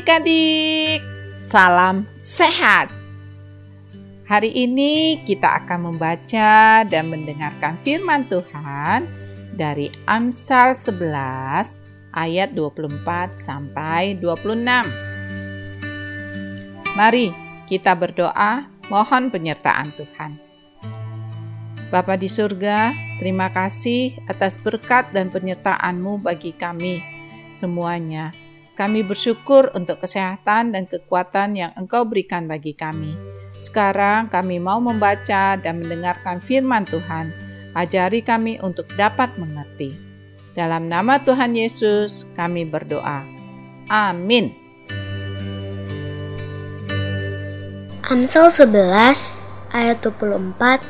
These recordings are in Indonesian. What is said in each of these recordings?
adik-adik, salam sehat. Hari ini kita akan membaca dan mendengarkan firman Tuhan dari Amsal 11 ayat 24 sampai 26. Mari kita berdoa mohon penyertaan Tuhan. Bapa di surga, terima kasih atas berkat dan penyertaan-Mu bagi kami semuanya kami bersyukur untuk kesehatan dan kekuatan yang Engkau berikan bagi kami. Sekarang kami mau membaca dan mendengarkan firman Tuhan. Ajari kami untuk dapat mengerti. Dalam nama Tuhan Yesus kami berdoa. Amin. Amsal 11 ayat 24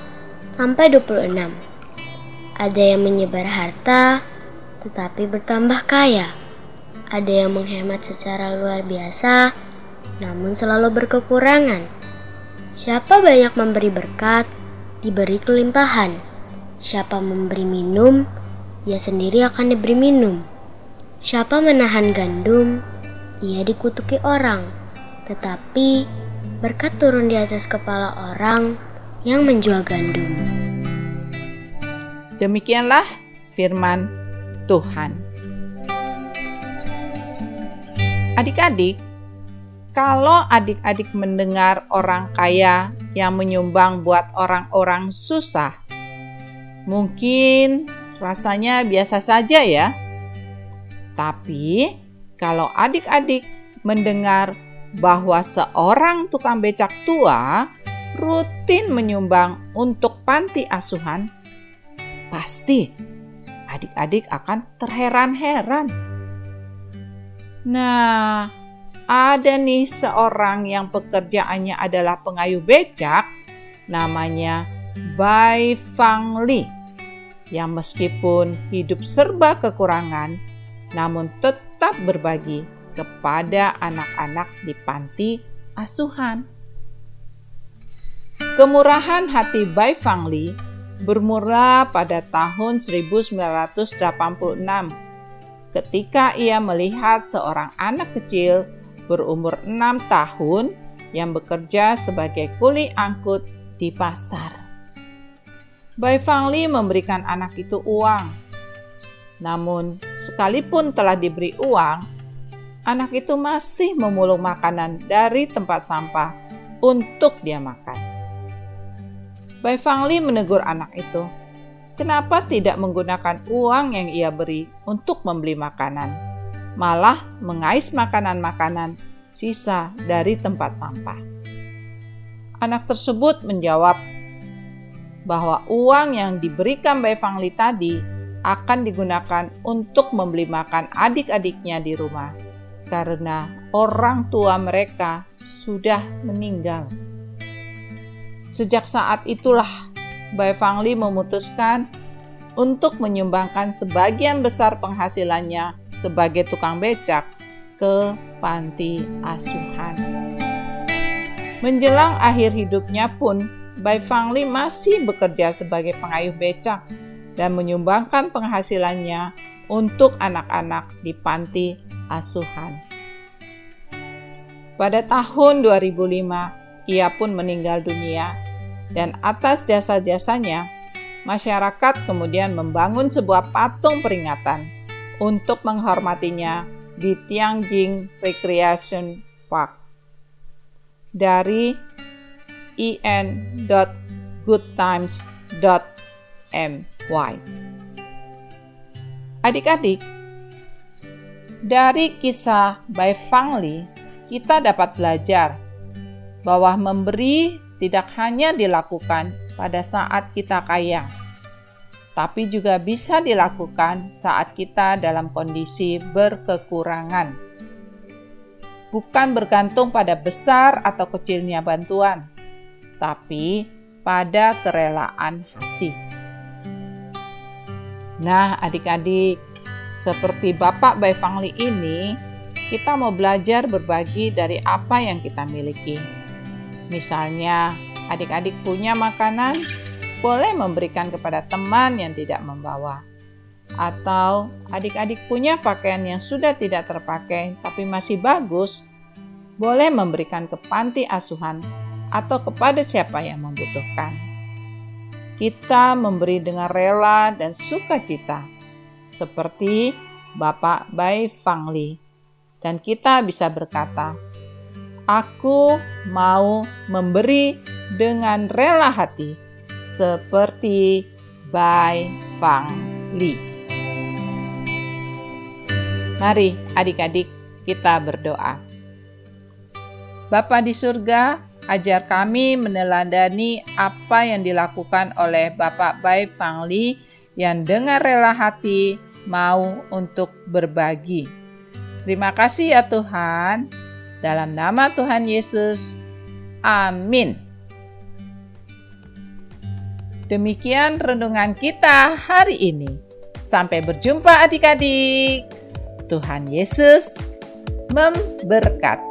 sampai 26. Ada yang menyebar harta tetapi bertambah kaya ada yang menghemat secara luar biasa, namun selalu berkekurangan. Siapa banyak memberi berkat, diberi kelimpahan. Siapa memberi minum, ia sendiri akan diberi minum. Siapa menahan gandum, ia dikutuki orang. Tetapi berkat turun di atas kepala orang yang menjual gandum. Demikianlah firman Tuhan. Adik-adik, kalau adik-adik mendengar orang kaya yang menyumbang buat orang-orang susah, mungkin rasanya biasa saja ya. Tapi kalau adik-adik mendengar bahwa seorang tukang becak tua rutin menyumbang untuk panti asuhan, pasti adik-adik akan terheran-heran Nah, ada nih seorang yang pekerjaannya adalah pengayuh becak, namanya Bai Fang Li, yang meskipun hidup serba kekurangan, namun tetap berbagi kepada anak-anak di panti asuhan. Kemurahan hati Bai Fang Li bermula pada tahun 1986 ketika ia melihat seorang anak kecil berumur enam tahun yang bekerja sebagai kuli angkut di pasar. Bai Fangli memberikan anak itu uang. Namun, sekalipun telah diberi uang, anak itu masih memulung makanan dari tempat sampah untuk dia makan. Bai Fangli menegur anak itu, Kenapa tidak menggunakan uang yang ia beri untuk membeli makanan, malah mengais makanan-makanan sisa dari tempat sampah? Anak tersebut menjawab bahwa uang yang diberikan Bai Fangli tadi akan digunakan untuk membeli makan adik-adiknya di rumah karena orang tua mereka sudah meninggal. Sejak saat itulah Bai Fangli memutuskan untuk menyumbangkan sebagian besar penghasilannya sebagai tukang becak ke panti asuhan. Menjelang akhir hidupnya pun, Bai Fangli masih bekerja sebagai pengayuh becak dan menyumbangkan penghasilannya untuk anak-anak di panti asuhan. Pada tahun 2005, ia pun meninggal dunia dan atas jasa-jasanya, masyarakat kemudian membangun sebuah patung peringatan untuk menghormatinya di Tianjin Recreation Park. Dari en.goodtimes.my Adik-adik, dari kisah Bai Fangli, kita dapat belajar bahwa memberi tidak hanya dilakukan pada saat kita kaya, tapi juga bisa dilakukan saat kita dalam kondisi berkekurangan. Bukan bergantung pada besar atau kecilnya bantuan, tapi pada kerelaan hati. Nah, adik-adik, seperti Bapak Bai Fangli ini, kita mau belajar berbagi dari apa yang kita miliki Misalnya, adik-adik punya makanan, boleh memberikan kepada teman yang tidak membawa. Atau adik-adik punya pakaian yang sudah tidak terpakai tapi masih bagus, boleh memberikan ke panti asuhan atau kepada siapa yang membutuhkan. Kita memberi dengan rela dan sukacita, seperti Bapak Bai Fangli, dan kita bisa berkata, "Aku mau memberi dengan rela hati, seperti Bai Fangli." Mari, adik-adik, kita berdoa. Bapa di surga, ajar kami meneladani apa yang dilakukan oleh Bapak Bai Fangli yang dengan rela hati mau untuk berbagi. Terima kasih ya Tuhan. Dalam nama Tuhan Yesus. Amin. Demikian renungan kita hari ini. Sampai berjumpa adik-adik. Tuhan Yesus memberkati.